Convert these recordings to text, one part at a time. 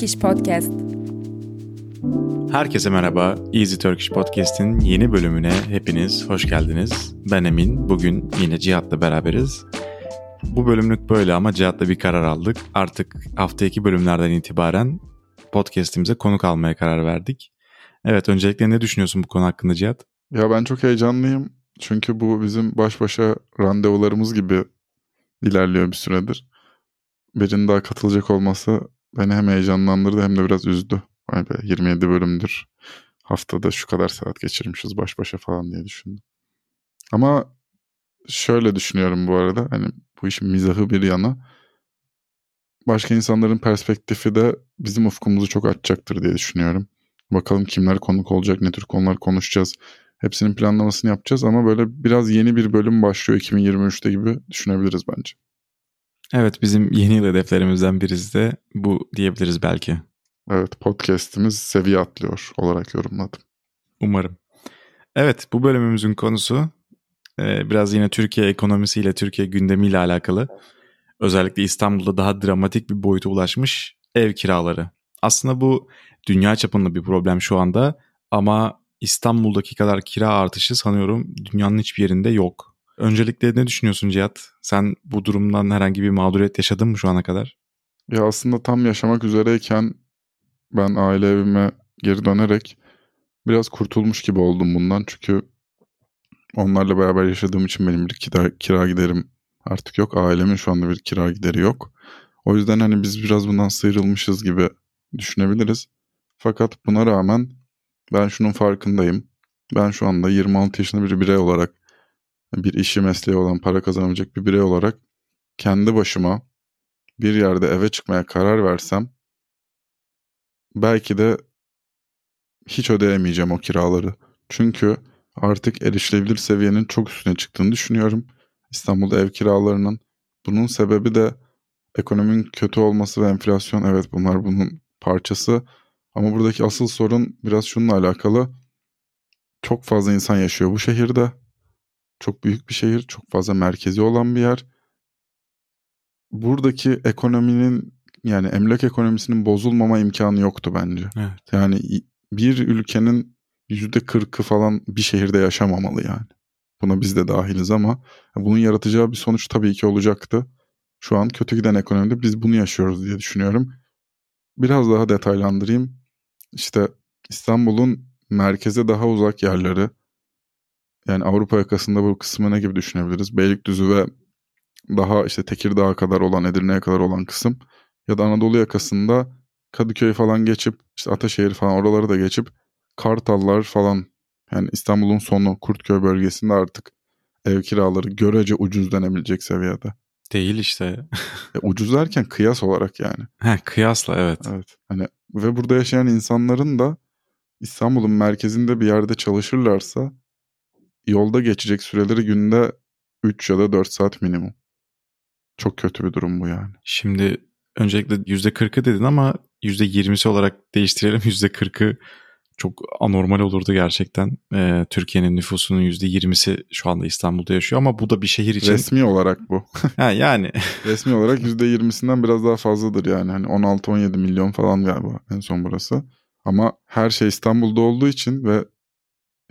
Turkish Podcast. Herkese merhaba. Easy Turkish Podcast'in yeni bölümüne hepiniz hoş geldiniz. Ben Emin. Bugün yine Cihat'la beraberiz. Bu bölümlük böyle ama Cihat'la bir karar aldık. Artık haftaki bölümlerden itibaren podcast'imize konuk almaya karar verdik. Evet öncelikle ne düşünüyorsun bu konu hakkında Cihat? Ya ben çok heyecanlıyım. Çünkü bu bizim baş başa randevularımız gibi ilerliyor bir süredir. Birinin daha katılacak olması beni hem heyecanlandırdı hem de biraz üzdü. Vay be 27 bölümdür. Haftada şu kadar saat geçirmişiz baş başa falan diye düşündüm. Ama şöyle düşünüyorum bu arada. Hani bu işin mizahı bir yana. Başka insanların perspektifi de bizim ufkumuzu çok açacaktır diye düşünüyorum. Bakalım kimler konuk olacak, ne tür konular konuşacağız. Hepsinin planlamasını yapacağız ama böyle biraz yeni bir bölüm başlıyor 2023'te gibi düşünebiliriz bence. Evet bizim yeni yıl hedeflerimizden birisi de bu diyebiliriz belki. Evet podcast'imiz seviye atlıyor olarak yorumladım. Umarım. Evet bu bölümümüzün konusu e, biraz yine Türkiye ekonomisiyle, Türkiye gündemiyle alakalı. Özellikle İstanbul'da daha dramatik bir boyuta ulaşmış ev kiraları. Aslında bu dünya çapında bir problem şu anda ama İstanbul'daki kadar kira artışı sanıyorum dünyanın hiçbir yerinde yok. Öncelikle ne düşünüyorsun Cihat? Sen bu durumdan herhangi bir mağduriyet yaşadın mı şu ana kadar? Ya aslında tam yaşamak üzereyken ben aile evime geri dönerek biraz kurtulmuş gibi oldum bundan. Çünkü onlarla beraber yaşadığım için benim bir kira, kira giderim artık yok. Ailemin şu anda bir kira gideri yok. O yüzden hani biz biraz bundan sıyrılmışız gibi düşünebiliriz. Fakat buna rağmen ben şunun farkındayım. Ben şu anda 26 yaşında bir birey olarak bir işi mesleği olan para kazanabilecek bir birey olarak kendi başıma bir yerde eve çıkmaya karar versem belki de hiç ödeyemeyeceğim o kiraları. Çünkü artık erişilebilir seviyenin çok üstüne çıktığını düşünüyorum. İstanbul'da ev kiralarının. Bunun sebebi de ekonominin kötü olması ve enflasyon. Evet bunlar bunun parçası. Ama buradaki asıl sorun biraz şununla alakalı. Çok fazla insan yaşıyor bu şehirde. Çok büyük bir şehir, çok fazla merkezi olan bir yer. Buradaki ekonominin yani emlak ekonomisinin bozulmama imkanı yoktu bence. Evet. Yani bir ülkenin yüzde kırkı falan bir şehirde yaşamamalı yani. Buna biz de dahiliz ama bunun yaratacağı bir sonuç tabii ki olacaktı. Şu an kötü giden ekonomide biz bunu yaşıyoruz diye düşünüyorum. Biraz daha detaylandırayım. İşte İstanbul'un merkeze daha uzak yerleri yani Avrupa yakasında bu kısmı ne gibi düşünebiliriz? Beylikdüzü ve daha işte Tekirdağ'a kadar olan, Edirne'ye kadar olan kısım ya da Anadolu yakasında Kadıköy falan geçip işte Ataşehir falan oraları da geçip Kartallar falan yani İstanbul'un sonu Kurtköy bölgesinde artık ev kiraları görece ucuz denebilecek seviyede. Değil işte. e, ucuz derken kıyas olarak yani. He, kıyasla evet. Evet. Hani ve burada yaşayan insanların da İstanbul'un merkezinde bir yerde çalışırlarsa yolda geçecek süreleri günde 3 ya da 4 saat minimum. Çok kötü bir durum bu yani. Şimdi öncelikle %40'ı dedin ama %20'si olarak değiştirelim. %40'ı çok anormal olurdu gerçekten. Ee, Türkiye'nin nüfusunun %20'si şu anda İstanbul'da yaşıyor ama bu da bir şehir için. Resmi olarak bu. ha, yani. Resmi olarak %20'sinden biraz daha fazladır yani. Hani 16-17 milyon falan galiba en son burası. Ama her şey İstanbul'da olduğu için ve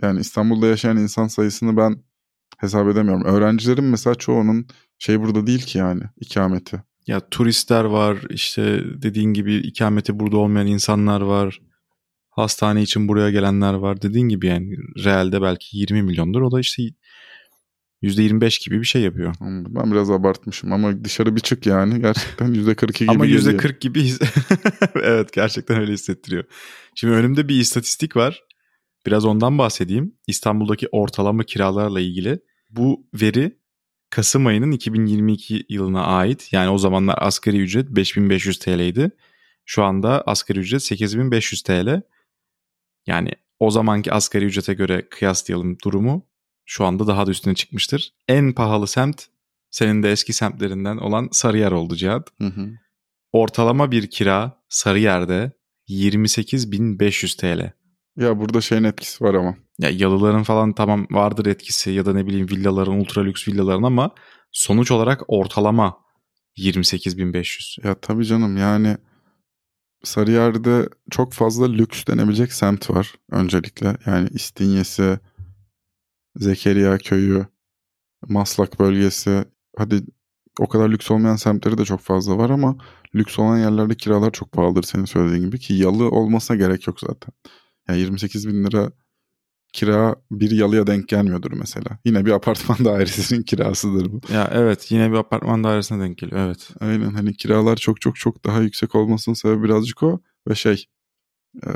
yani İstanbul'da yaşayan insan sayısını ben hesap edemiyorum. Öğrencilerin mesela çoğunun şey burada değil ki yani ikameti. Ya turistler var işte dediğin gibi ikameti burada olmayan insanlar var. Hastane için buraya gelenler var. Dediğin gibi yani realde belki 20 milyondur. O da işte %25 gibi bir şey yapıyor. Ben biraz abartmışım ama dışarı bir çık yani gerçekten %42 gibi Ama geliyor. %40 gibi evet gerçekten öyle hissettiriyor. Şimdi önümde bir istatistik var. Biraz ondan bahsedeyim. İstanbul'daki ortalama kiralarla ilgili. Bu veri Kasım ayının 2022 yılına ait. Yani o zamanlar asgari ücret 5500 TL'ydi. Şu anda asgari ücret 8500 TL. Yani o zamanki asgari ücrete göre kıyaslayalım durumu. Şu anda daha da üstüne çıkmıştır. En pahalı semt senin de eski semtlerinden olan Sarıyer oldu Cihat. Hı hı. Ortalama bir kira Sarıyer'de 28.500 TL. Ya burada şeyin etkisi var ama. Ya yalıların falan tamam vardır etkisi ya da ne bileyim villaların, ultra lüks villaların ama sonuç olarak ortalama 28.500. Ya tabii canım yani Sarıyer'de çok fazla lüks denebilecek semt var öncelikle. Yani İstinye'si, Zekeriya Köyü, Maslak bölgesi. Hadi o kadar lüks olmayan semtleri de çok fazla var ama lüks olan yerlerde kiralar çok pahalıdır senin söylediğin gibi ki yalı olmasına gerek yok zaten. Yani 28 bin lira kira bir yalıya denk gelmiyordur mesela. Yine bir apartman dairesinin kirasıdır bu. Ya evet yine bir apartman dairesine denk geliyor evet. Aynen hani kiralar çok çok çok daha yüksek olmasının sebebi birazcık o ve şey e,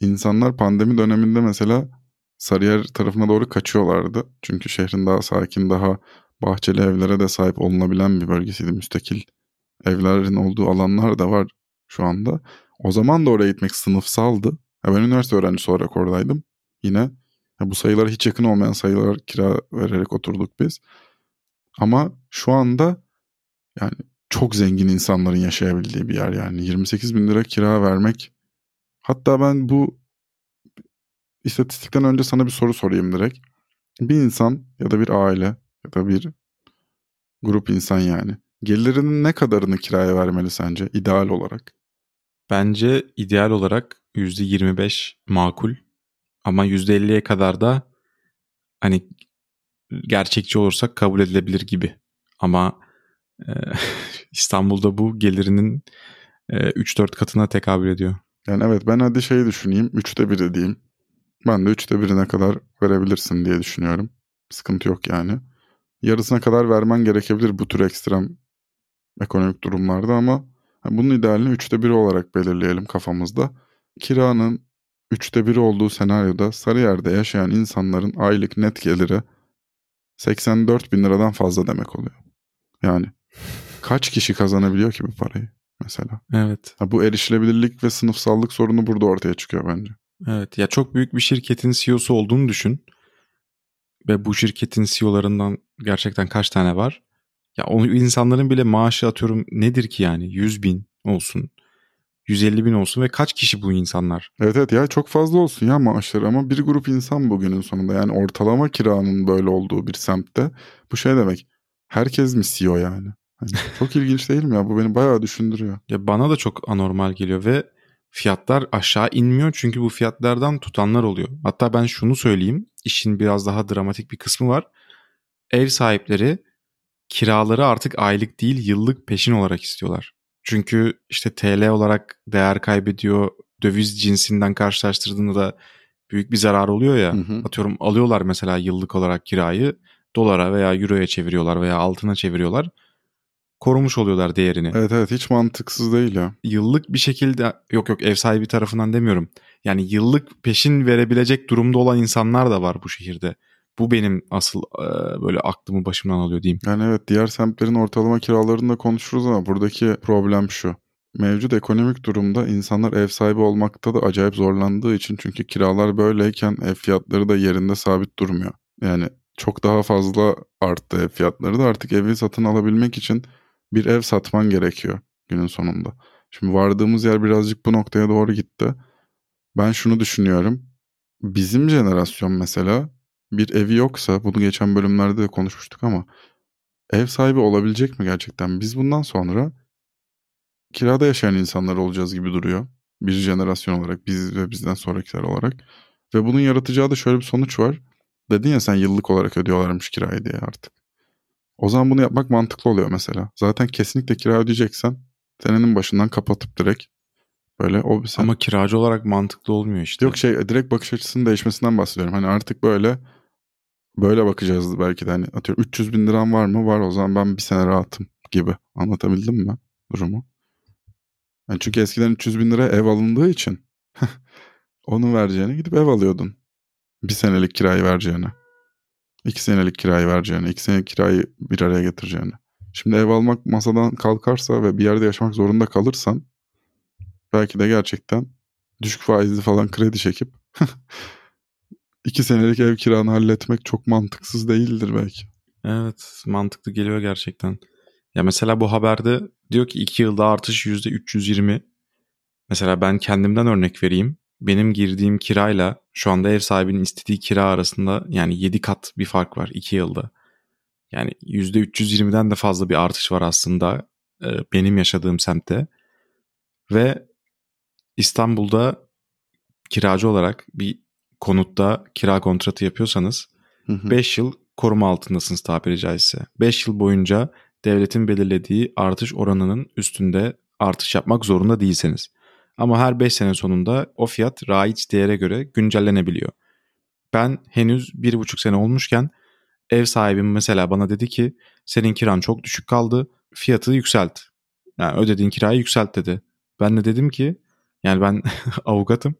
insanlar pandemi döneminde mesela Sarıyer tarafına doğru kaçıyorlardı. Çünkü şehrin daha sakin daha bahçeli evlere de sahip olunabilen bir bölgesiydi. Müstakil evlerin olduğu alanlar da var şu anda. O zaman da oraya gitmek sınıfsaldı. Ya ben üniversite öğrencisi olarak oradaydım. Yine ya bu sayılara hiç yakın olmayan sayılar kira vererek oturduk biz. Ama şu anda yani çok zengin insanların yaşayabildiği bir yer yani. 28 bin lira kira vermek. Hatta ben bu istatistikten önce sana bir soru sorayım direkt. Bir insan ya da bir aile ya da bir grup insan yani. Gelirinin ne kadarını kiraya vermeli sence ideal olarak? Bence ideal olarak %25 makul ama %50'ye kadar da hani gerçekçi olursak kabul edilebilir gibi. Ama e, İstanbul'da bu gelirinin e, 3-4 katına tekabül ediyor. Yani evet ben hadi şey düşüneyim. Üçte biri diyeyim. Ben de üçte birine kadar verebilirsin diye düşünüyorum. Sıkıntı yok yani. Yarısına kadar vermen gerekebilir bu tür ekstrem ekonomik durumlarda ama bunun idealini üçte biri olarak belirleyelim kafamızda. Kiranın üçte biri olduğu senaryoda Sarıyer'de yaşayan insanların aylık net geliri 84 bin liradan fazla demek oluyor. Yani kaç kişi kazanabiliyor ki bu parayı mesela? Evet. Ha, bu erişilebilirlik ve sınıfsallık sorunu burada ortaya çıkıyor bence. Evet ya çok büyük bir şirketin CEO'su olduğunu düşün. Ve bu şirketin CEO'larından gerçekten kaç tane var? Ya o insanların bile maaşı atıyorum nedir ki yani 100 bin olsun 150 bin olsun ve kaç kişi bu insanlar? Evet evet ya çok fazla olsun ya maaşları ama bir grup insan bugünün sonunda yani ortalama kiranın böyle olduğu bir semtte bu şey demek herkes mi CEO yani? Hani çok ilginç değil mi ya bu beni bayağı düşündürüyor. Ya bana da çok anormal geliyor ve fiyatlar aşağı inmiyor çünkü bu fiyatlardan tutanlar oluyor. Hatta ben şunu söyleyeyim işin biraz daha dramatik bir kısmı var. Ev sahipleri kiraları artık aylık değil yıllık peşin olarak istiyorlar. Çünkü işte TL olarak değer kaybediyor. Döviz cinsinden karşılaştırdığında da büyük bir zarar oluyor ya. Hı hı. Atıyorum alıyorlar mesela yıllık olarak kirayı dolara veya euroya çeviriyorlar veya altına çeviriyorlar. Korumuş oluyorlar değerini. Evet evet hiç mantıksız değil ya. Yıllık bir şekilde yok yok ev sahibi tarafından demiyorum. Yani yıllık peşin verebilecek durumda olan insanlar da var bu şehirde. Bu benim asıl e, böyle aklımı başımdan alıyor diyeyim. Yani evet diğer semtlerin ortalama kiralarını da konuşuruz ama buradaki problem şu. Mevcut ekonomik durumda insanlar ev sahibi olmakta da acayip zorlandığı için çünkü kiralar böyleyken ev fiyatları da yerinde sabit durmuyor. Yani çok daha fazla arttı ev fiyatları da artık evi satın alabilmek için bir ev satman gerekiyor günün sonunda. Şimdi vardığımız yer birazcık bu noktaya doğru gitti. Ben şunu düşünüyorum. Bizim jenerasyon mesela bir evi yoksa bunu geçen bölümlerde de konuşmuştuk ama ev sahibi olabilecek mi gerçekten? Biz bundan sonra kirada yaşayan insanlar olacağız gibi duruyor. Bir jenerasyon olarak biz ve bizden sonrakiler olarak. Ve bunun yaratacağı da şöyle bir sonuç var. Dedin ya sen yıllık olarak ödüyorlarmış kirayı diye artık. O zaman bunu yapmak mantıklı oluyor mesela. Zaten kesinlikle kira ödeyeceksen senenin başından kapatıp direkt böyle o sen... Ama kiracı olarak mantıklı olmuyor işte. Yok şey direkt bakış açısının değişmesinden bahsediyorum. Hani artık böyle böyle bakacağız belki de hani atıyorum 300 bin liram var mı? Var o zaman ben bir sene rahatım gibi. Anlatabildim mi durumu? Yani çünkü eskiden 300 bin lira ev alındığı için onu vereceğine gidip ev alıyordun. Bir senelik kirayı vereceğine. iki senelik kirayı vereceğine. iki senelik kirayı bir araya getireceğine. Şimdi ev almak masadan kalkarsa ve bir yerde yaşamak zorunda kalırsan belki de gerçekten düşük faizli falan kredi çekip iki senelik ev kiranı halletmek çok mantıksız değildir belki. Evet mantıklı geliyor gerçekten. Ya mesela bu haberde diyor ki 2 yılda artış %320. Mesela ben kendimden örnek vereyim. Benim girdiğim kirayla şu anda ev sahibinin istediği kira arasında yani 7 kat bir fark var 2 yılda. Yani %320'den de fazla bir artış var aslında benim yaşadığım semtte. Ve İstanbul'da kiracı olarak bir konutta kira kontratı yapıyorsanız 5 yıl koruma altındasınız tabiri caizse. 5 yıl boyunca devletin belirlediği artış oranının üstünde artış yapmak zorunda değilseniz. Ama her 5 sene sonunda o fiyat raiç değere göre güncellenebiliyor. Ben henüz 1,5 sene olmuşken ev sahibim mesela bana dedi ki senin kiran çok düşük kaldı fiyatı yükselt. Yani ödediğin kirayı yükselt dedi. Ben de dedim ki yani ben avukatım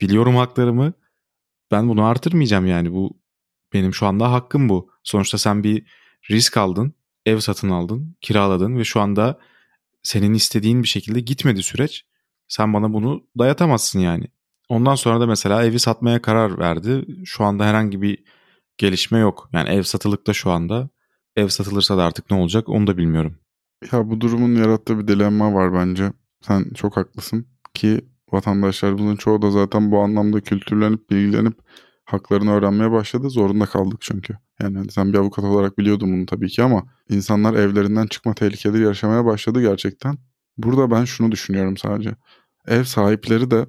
biliyorum haklarımı ben bunu artırmayacağım yani bu benim şu anda hakkım bu. Sonuçta sen bir risk aldın, ev satın aldın, kiraladın ve şu anda senin istediğin bir şekilde gitmedi süreç. Sen bana bunu dayatamazsın yani. Ondan sonra da mesela evi satmaya karar verdi. Şu anda herhangi bir gelişme yok. Yani ev satılıkta şu anda. Ev satılırsa da artık ne olacak onu da bilmiyorum. Ya bu durumun yarattığı bir dilemma var bence. Sen çok haklısın ki vatandaşlarımızın çoğu da zaten bu anlamda kültürlenip bilgilenip haklarını öğrenmeye başladı. Zorunda kaldık çünkü. Yani sen bir avukat olarak biliyordun bunu tabii ki ama insanlar evlerinden çıkma tehlikeleri yaşamaya başladı gerçekten. Burada ben şunu düşünüyorum sadece. Ev sahipleri de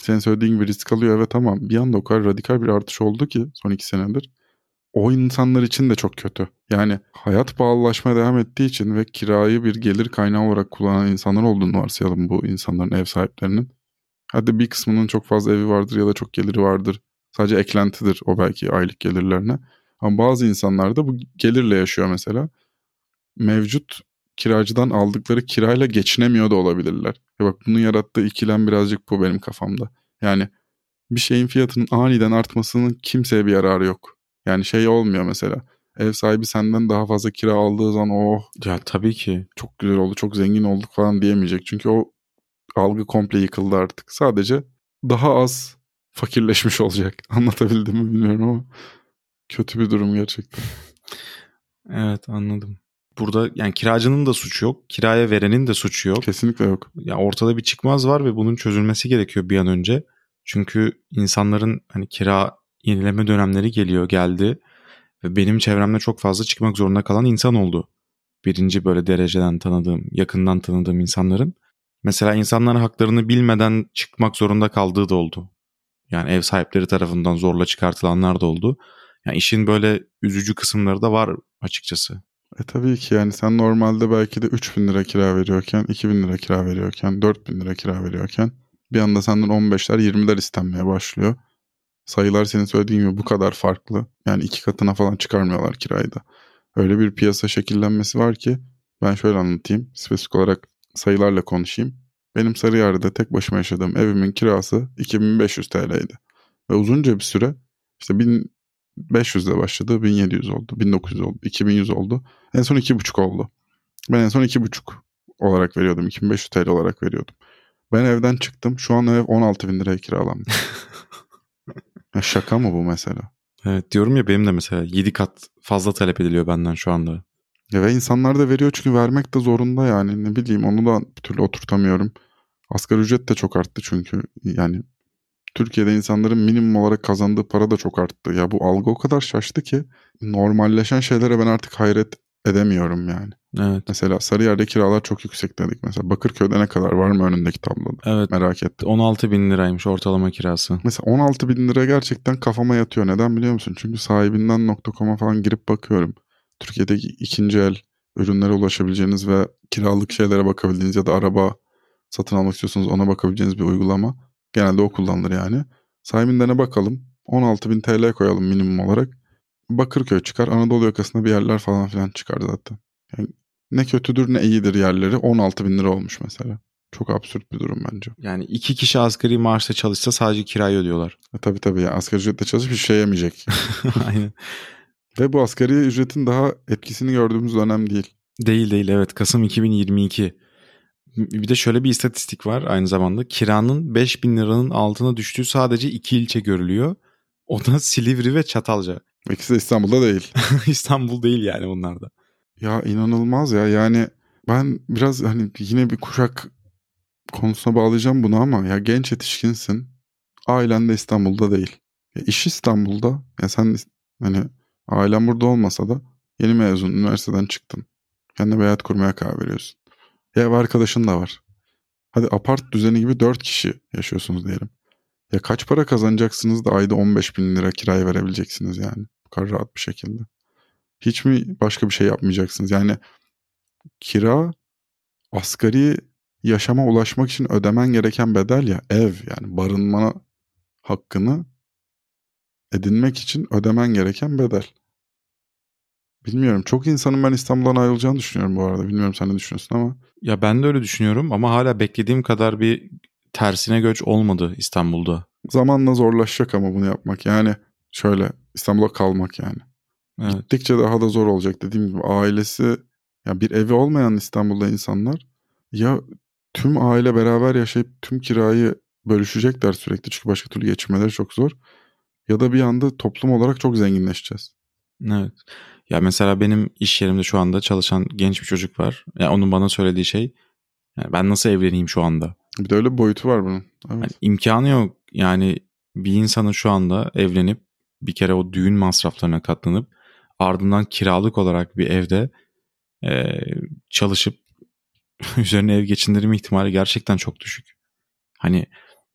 senin söylediğin gibi risk alıyor evet ama bir anda o kadar radikal bir artış oldu ki son iki senedir. O insanlar için de çok kötü. Yani hayat pahalılaşmaya devam ettiği için ve kirayı bir gelir kaynağı olarak kullanan insanlar olduğunu varsayalım bu insanların ev sahiplerinin. Hadi bir kısmının çok fazla evi vardır ya da çok geliri vardır. Sadece eklentidir o belki aylık gelirlerine. Ama bazı insanlar da bu gelirle yaşıyor mesela. Mevcut kiracıdan aldıkları kirayla geçinemiyor da olabilirler. Ya bak bunun yarattığı ikilem birazcık bu benim kafamda. Yani bir şeyin fiyatının aniden artmasının kimseye bir yararı yok. Yani şey olmuyor mesela. Ev sahibi senden daha fazla kira aldığı zaman oh Ya tabii ki. çok güzel oldu çok zengin olduk falan diyemeyecek. Çünkü o algı komple yıkıldı artık. Sadece daha az fakirleşmiş olacak. Anlatabildim mi bilmiyorum ama kötü bir durum gerçekten. Evet anladım. Burada yani kiracının da suçu yok. Kiraya verenin de suçu yok. Kesinlikle yok. Ya ortada bir çıkmaz var ve bunun çözülmesi gerekiyor bir an önce. Çünkü insanların hani kira yenileme dönemleri geliyor, geldi ve benim çevremde çok fazla çıkmak zorunda kalan insan oldu. Birinci böyle dereceden tanıdığım, yakından tanıdığım insanların. Mesela insanların haklarını bilmeden çıkmak zorunda kaldığı da oldu. Yani ev sahipleri tarafından zorla çıkartılanlar da oldu. Yani işin böyle üzücü kısımları da var açıkçası. E tabii ki yani sen normalde belki de 3000 lira kira veriyorken, 2000 lira kira veriyorken, 4000 lira kira veriyorken bir anda senden 15'ler 20'ler istenmeye başlıyor. Sayılar senin söylediğin gibi bu kadar farklı. Yani iki katına falan çıkarmıyorlar kirayı da. Öyle bir piyasa şekillenmesi var ki ben şöyle anlatayım. Spesifik olarak sayılarla konuşayım. Benim Sarıyer'de tek başıma yaşadığım evimin kirası 2500 TL'ydi. Ve uzunca bir süre işte 1500 ile başladı, 1700 oldu, 1900 oldu, 2100 oldu. En son 2,5 oldu. Ben en son 2,5 olarak veriyordum, 2500 TL olarak veriyordum. Ben evden çıktım, şu an ev 16 bin liraya kiralanmış. ya şaka mı bu mesela? Evet diyorum ya benim de mesela 7 kat fazla talep ediliyor benden şu anda. Ya ve insanlar da veriyor çünkü vermek de zorunda yani ne bileyim onu da bir türlü oturtamıyorum. Asgari ücret de çok arttı çünkü yani Türkiye'de insanların minimum olarak kazandığı para da çok arttı. Ya bu algı o kadar şaştı ki normalleşen şeylere ben artık hayret edemiyorum yani. Evet. Mesela Sarıyer'de kiralar çok yüksek dedik. Mesela Bakırköy'de ne kadar var mı önündeki tabloda? Evet. Merak ettim. 16 bin liraymış ortalama kirası. Mesela 16 bin lira gerçekten kafama yatıyor. Neden biliyor musun? Çünkü sahibinden .com'a falan girip bakıyorum. Türkiye'deki ikinci el ürünlere ulaşabileceğiniz ve kiralık şeylere bakabildiğiniz ya da araba satın almak istiyorsanız ona bakabileceğiniz bir uygulama. Genelde o kullanılır yani. Sahibinden bakalım. 16.000 TL koyalım minimum olarak. Bakırköy çıkar. Anadolu yakasında bir yerler falan filan çıkar zaten. Yani ne kötüdür ne iyidir yerleri. 16 bin lira olmuş mesela. Çok absürt bir durum bence. Yani iki kişi asgari maaşla çalışsa sadece kirayı ödüyorlar. E, tabii tabii ya asgari ücretle çalışıp bir şey yemeyecek. Aynen. Ve bu asgari ücretin daha etkisini gördüğümüz dönem değil. Değil değil evet Kasım 2022. Bir de şöyle bir istatistik var aynı zamanda. Kiranın 5000 liranın altına düştüğü sadece iki ilçe görülüyor. O da Silivri ve Çatalca. İkisi de İstanbul'da değil. İstanbul değil yani bunlar da. Ya inanılmaz ya yani ben biraz hani yine bir kuşak konusuna bağlayacağım bunu ama ya genç yetişkinsin. Ailen de İstanbul'da değil. Ya iş İstanbul'da. Ya sen hani ailen burada olmasa da yeni mezun üniversiteden çıktın. Kendine bir hayat kurmaya karar veriyorsun. Ya ev arkadaşın da var. Hadi apart düzeni gibi 4 kişi yaşıyorsunuz diyelim. Ya kaç para kazanacaksınız da ayda 15 bin lira kiraya verebileceksiniz yani. Bu kadar rahat bir şekilde. Hiç mi başka bir şey yapmayacaksınız? Yani kira asgari yaşama ulaşmak için ödemen gereken bedel ya ev yani barınma hakkını edinmek için ödemen gereken bedel. Bilmiyorum. Çok insanın ben İstanbul'dan ayrılacağını düşünüyorum bu arada. Bilmiyorum sen ne düşünüyorsun ama. Ya ben de öyle düşünüyorum ama hala beklediğim kadar bir tersine göç olmadı İstanbul'da. Zamanla zorlaşacak ama bunu yapmak. Yani şöyle İstanbul'a kalmak yani. Evet. Gittikçe daha da zor olacak dediğim gibi. Ailesi ya bir evi olmayan İstanbul'da insanlar ya tüm aile beraber yaşayıp tüm kirayı bölüşecekler sürekli çünkü başka türlü geçinmeleri çok zor. Ya da bir anda toplum olarak çok zenginleşeceğiz. Evet. Ya mesela benim iş yerimde şu anda çalışan genç bir çocuk var. Ya yani onun bana söylediği şey yani ben nasıl evleneyim şu anda? Bir de öyle bir boyutu var bunun. Evet. Yani imkanı yok. Yani bir insanın şu anda evlenip bir kere o düğün masraflarına katlanıp ardından kiralık olarak bir evde e, çalışıp üzerine ev geçindirme ihtimali gerçekten çok düşük. Hani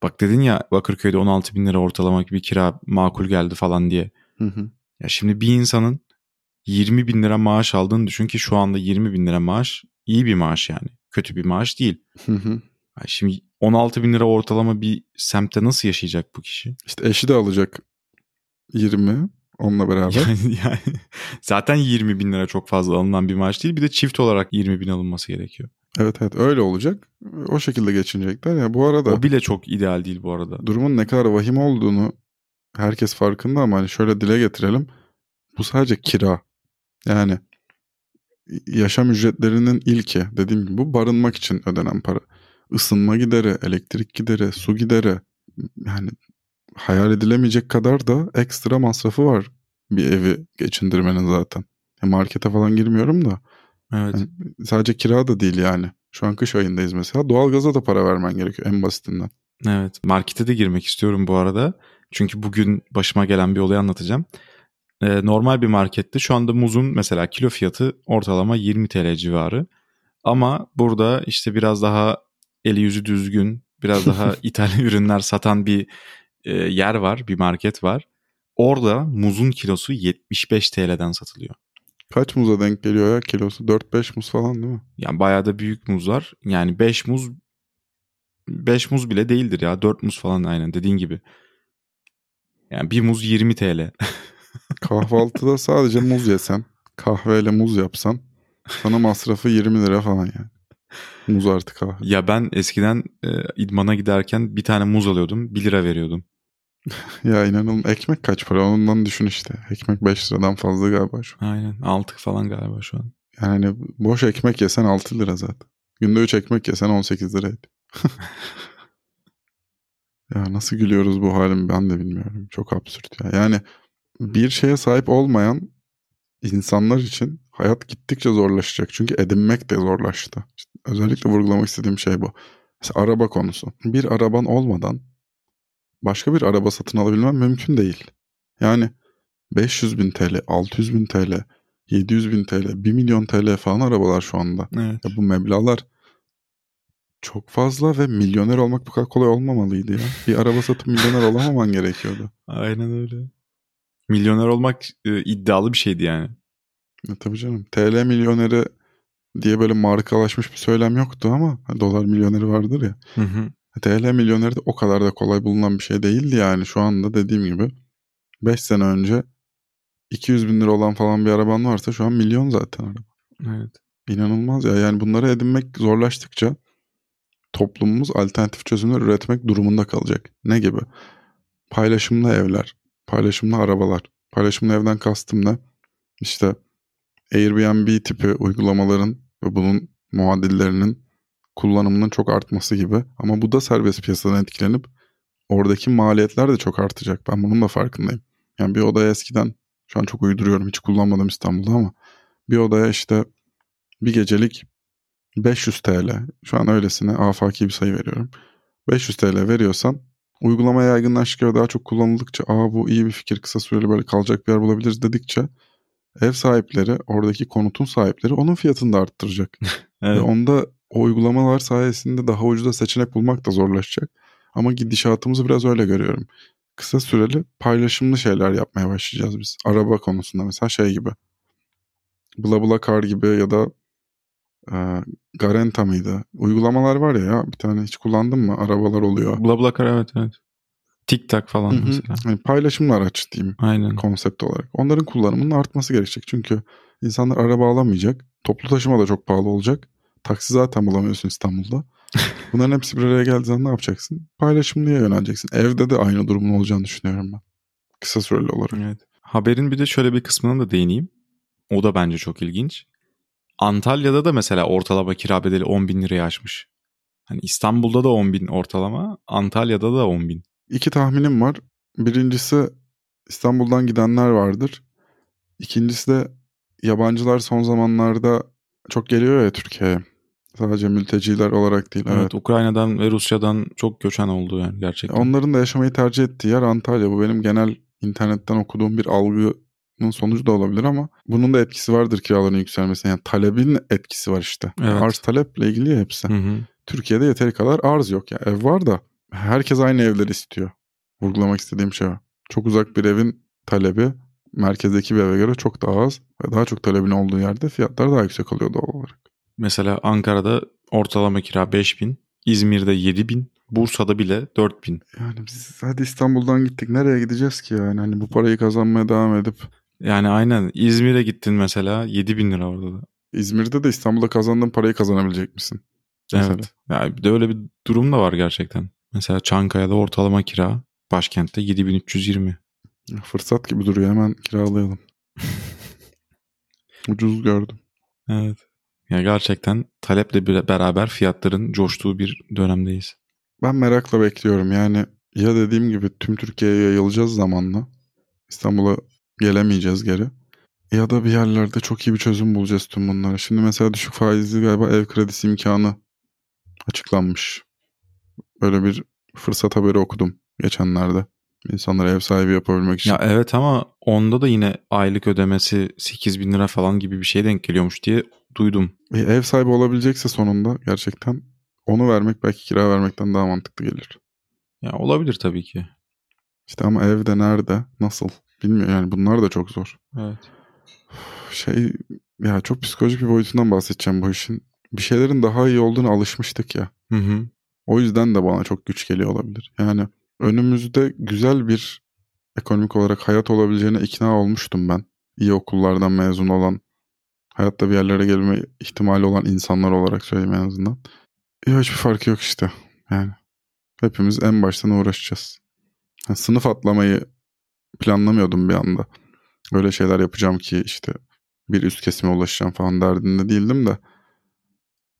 bak dedin ya Bakırköy'de 16 bin lira ortalama bir kira makul geldi falan diye. Hı hı. Ya şimdi bir insanın 20 bin lira maaş aldığını düşün ki şu anda 20 bin lira maaş iyi bir maaş yani. Kötü bir maaş değil. Hı hı. Yani şimdi 16 bin lira ortalama bir semtte nasıl yaşayacak bu kişi? İşte eşi de alacak 20 onunla beraber. Yani, yani zaten 20 bin lira çok fazla alınan bir maaş değil. Bir de çift olarak 20 bin alınması gerekiyor. Evet evet öyle olacak. O şekilde geçinecekler. Ya bu arada o bile çok ideal değil bu arada. Durumun ne kadar vahim olduğunu herkes farkında ama hani şöyle dile getirelim. Bu sadece kira. Yani yaşam ücretlerinin ilki dediğim gibi bu barınmak için ödenen para. Isınma gideri, elektrik gideri, su gideri yani hayal edilemeyecek kadar da ekstra masrafı var bir evi geçindirmenin zaten. Markete falan girmiyorum da. Evet. Yani sadece kira da değil yani. Şu an kış ayındayız mesela. Doğalgaza da para vermen gerekiyor en basitinden. Evet. Markete de girmek istiyorum bu arada. Çünkü bugün başıma gelen bir olayı anlatacağım. Ee, normal bir markette şu anda muzun mesela kilo fiyatı ortalama 20 TL civarı. Ama burada işte biraz daha eli yüzü düzgün, biraz daha ithal ürünler satan bir e, yer var, bir market var. Orada muzun kilosu 75 TL'den satılıyor. Kaç muza denk geliyor ya kilosu? 4-5 muz falan değil mi? Yani bayağı da büyük muzlar. Yani 5 muz 5 muz bile değildir ya. 4 muz falan aynen dediğin gibi. Yani bir muz 20 TL. Kahvaltıda sadece muz yesen, kahveyle muz yapsan sana masrafı 20 lira falan yani. Muz artık kahve. Ya ben eskiden e, idmana giderken bir tane muz alıyordum. 1 lira veriyordum. ya inanılmaz. Ekmek kaç para? Ondan düşün işte. Ekmek 5 liradan fazla galiba şu an. Aynen. 6 falan galiba şu an. Yani boş ekmek yesen 6 lira zaten. Günde 3 ekmek yesen 18 liraydı. ya nasıl gülüyoruz bu halim ben de bilmiyorum. Çok absürt ya. Yani bir şeye sahip olmayan insanlar için hayat gittikçe zorlaşacak. Çünkü edinmek de zorlaştı. İşte özellikle vurgulamak istediğim şey bu. Mesela araba konusu. Bir araban olmadan başka bir araba satın alabilmem mümkün değil. Yani 500 bin TL, 600 bin TL, 700 bin TL, 1 milyon TL falan arabalar şu anda. Evet. Ya bu meblalar çok fazla ve milyoner olmak bu kadar kolay olmamalıydı ya. Bir araba satıp milyoner olamaman gerekiyordu. Aynen öyle. Milyoner olmak e, iddialı bir şeydi yani. E, tabii canım. TL milyoneri diye böyle markalaşmış bir söylem yoktu ama dolar milyoneri vardır ya. Hı hı. TL milyoneri de o kadar da kolay bulunan bir şey değildi yani. Şu anda dediğim gibi 5 sene önce 200 bin lira olan falan bir araban varsa şu an milyon zaten araba. Evet. İnanılmaz ya. Yani bunları edinmek zorlaştıkça toplumumuz alternatif çözümler üretmek durumunda kalacak. Ne gibi? Paylaşımlı evler, paylaşımlı arabalar. Paylaşımlı evden kastım ne? İşte Airbnb tipi uygulamaların ve bunun muadillerinin kullanımının çok artması gibi. Ama bu da serbest piyasadan etkilenip oradaki maliyetler de çok artacak. Ben bunun da farkındayım. Yani bir odaya eskiden şu an çok uyduruyorum hiç kullanmadım İstanbul'da ama bir odaya işte bir gecelik 500 TL şu an öylesine afaki bir sayı veriyorum. 500 TL veriyorsan uygulama yaygınlaştıkça ve daha çok kullanıldıkça aa bu iyi bir fikir kısa süreli böyle kalacak bir yer bulabiliriz dedikçe ev sahipleri oradaki konutun sahipleri onun fiyatını da arttıracak. evet. Ve onda o uygulamalar sayesinde daha ucuza seçenek bulmak da zorlaşacak. Ama gidişatımızı biraz öyle görüyorum. Kısa süreli paylaşımlı şeyler yapmaya başlayacağız biz. Araba konusunda mesela şey gibi. BlaBlaCar gibi ya da e, Garanta mıydı? Uygulamalar var ya, ya bir tane hiç kullandın mı? Arabalar oluyor. BlaBlaCar evet evet. TikTok falan Hı hı. mesela. Hani paylaşımlı araç diyeyim Aynen. konsept olarak. Onların kullanımının artması gerekecek. Çünkü insanlar araba alamayacak. Toplu taşıma da çok pahalı olacak. Taksi zaten bulamıyorsun İstanbul'da. Bunların hepsi bir araya geldiği zaman ne yapacaksın? Paylaşımlıya yöneleceksin. Evde de aynı durumun olacağını düşünüyorum ben. Kısa süreli olarak. Evet. Haberin bir de şöyle bir kısmına da değineyim. O da bence çok ilginç. Antalya'da da mesela ortalama kira bedeli 10 bin liraya aşmış. Hani İstanbul'da da 10 bin ortalama, Antalya'da da 10 bin. İki tahminim var. Birincisi İstanbul'dan gidenler vardır. İkincisi de yabancılar son zamanlarda çok geliyor ya Türkiye'ye. Sadece mülteciler olarak değil. Evet. Evet. Ukrayna'dan ve Rusya'dan çok göçen oldu yani gerçekten. Onların da yaşamayı tercih ettiği yer Antalya. Bu benim genel internetten okuduğum bir algının sonucu da olabilir ama bunun da etkisi vardır kiraların yükselmesine. Yani talebin etkisi var işte. Evet. Arz taleple ilgili hepsi. Hı hı. Türkiye'de yeteri kadar arz yok. ya ev var da herkes aynı evleri istiyor. Vurgulamak istediğim şey o. Çok uzak bir evin talebi merkezdeki bir eve göre çok daha az ve daha çok talebin olduğu yerde fiyatlar daha yüksek oluyor doğal olarak. Mesela Ankara'da ortalama kira 5 bin, İzmir'de 7 bin, Bursa'da bile 4 bin. Yani biz hadi İstanbul'dan gittik nereye gideceğiz ki yani hani bu parayı kazanmaya devam edip Yani aynen İzmir'e gittin mesela 7 bin lira orada da. İzmir'de de İstanbul'da kazandığın parayı kazanabilecek misin? Mesela. Evet. Yani bir de öyle bir durum da var gerçekten. Mesela Çankaya'da ortalama kira başkentte 7320. Fırsat gibi duruyor hemen kiralayalım. Ucuz gördüm. Evet. Ya gerçekten taleple beraber fiyatların coştuğu bir dönemdeyiz. Ben merakla bekliyorum yani ya dediğim gibi tüm Türkiye'ye yayılacağız zamanla. İstanbul'a gelemeyeceğiz geri. Ya da bir yerlerde çok iyi bir çözüm bulacağız tüm bunlara. Şimdi mesela düşük faizli galiba ev kredisi imkanı açıklanmış. Böyle bir fırsat haberi okudum geçenlerde. İnsanlara ev sahibi yapabilmek için. Ya evet ama onda da yine aylık ödemesi 8 bin lira falan gibi bir şeye denk geliyormuş diye duydum. E, ev sahibi olabilecekse sonunda gerçekten onu vermek belki kira vermekten daha mantıklı gelir. Ya olabilir tabii ki. İşte ama evde nerede nasıl bilmiyorum yani bunlar da çok zor. Evet. Şey ya çok psikolojik bir boyutundan bahsedeceğim bu işin. Bir şeylerin daha iyi olduğunu alışmıştık ya. Hı hı. O yüzden de bana çok güç geliyor olabilir. Yani önümüzde güzel bir ekonomik olarak hayat olabileceğine ikna olmuştum ben. İyi okullardan mezun olan, hayatta bir yerlere gelme ihtimali olan insanlar olarak söyleyeyim en azından. Ya hiçbir farkı yok işte. Yani hepimiz en baştan uğraşacağız. Yani sınıf atlamayı planlamıyordum bir anda. Öyle şeyler yapacağım ki işte bir üst kesime ulaşacağım falan derdinde değildim de.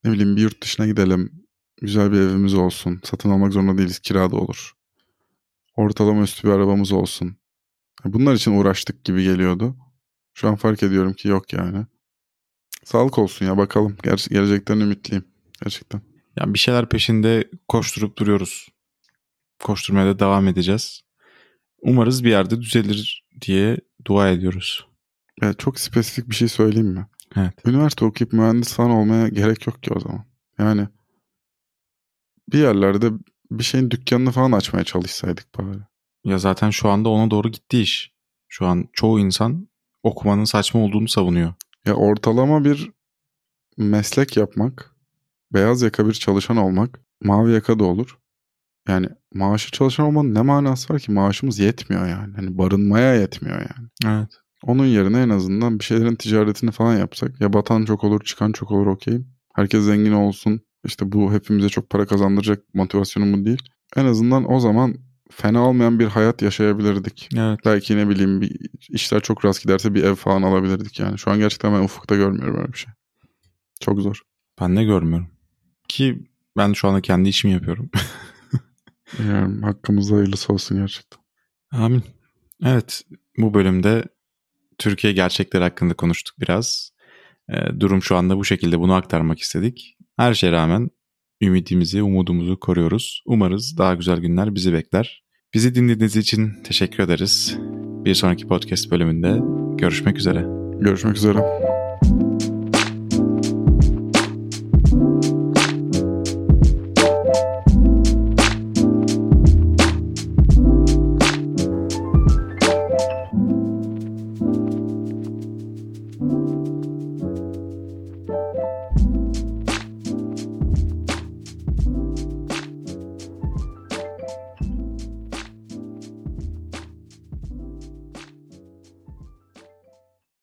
Ne bileyim bir yurt dışına gidelim. Güzel bir evimiz olsun. Satın almak zorunda değiliz. Kira da olur. Ortalama üstü bir arabamız olsun. Bunlar için uğraştık gibi geliyordu. Şu an fark ediyorum ki yok yani. Sağlık olsun ya bakalım. Ger- gelecekten ümitliyim. Gerçekten. Yani bir şeyler peşinde koşturup duruyoruz. Koşturmaya da devam edeceğiz. Umarız bir yerde düzelir diye dua ediyoruz. Ya çok spesifik bir şey söyleyeyim mi? Evet. Üniversite okuyup mühendis falan olmaya gerek yok ki o zaman. Yani bir yerlerde bir şeyin dükkanını falan açmaya çalışsaydık bari. Ya zaten şu anda ona doğru gitti iş. Şu an çoğu insan okumanın saçma olduğunu savunuyor. Ya ortalama bir meslek yapmak, beyaz yaka bir çalışan olmak, mavi yaka da olur. Yani maaşı çalışan olmanın ne manası var ki? Maaşımız yetmiyor yani. Hani barınmaya yetmiyor yani. Evet. Onun yerine en azından bir şeylerin ticaretini falan yapsak. Ya batan çok olur, çıkan çok olur okeyim. Herkes zengin olsun. İşte bu hepimize çok para kazandıracak motivasyonum değil. En azından o zaman fena olmayan bir hayat yaşayabilirdik. Evet. Belki ne bileyim bir işler çok rast giderse bir ev falan alabilirdik yani. Şu an gerçekten ben ufukta görmüyorum öyle bir şey. Çok zor. Ben de görmüyorum. Ki ben şu anda kendi işimi yapıyorum. Yani hakkımızda hayırlısı olsun gerçekten. Amin. Evet bu bölümde Türkiye gerçekleri hakkında konuştuk biraz. Ee, durum şu anda bu şekilde bunu aktarmak istedik. Her şeye rağmen ümidimizi, umudumuzu koruyoruz. Umarız daha güzel günler bizi bekler. Bizi dinlediğiniz için teşekkür ederiz. Bir sonraki podcast bölümünde görüşmek üzere. Görüşmek üzere.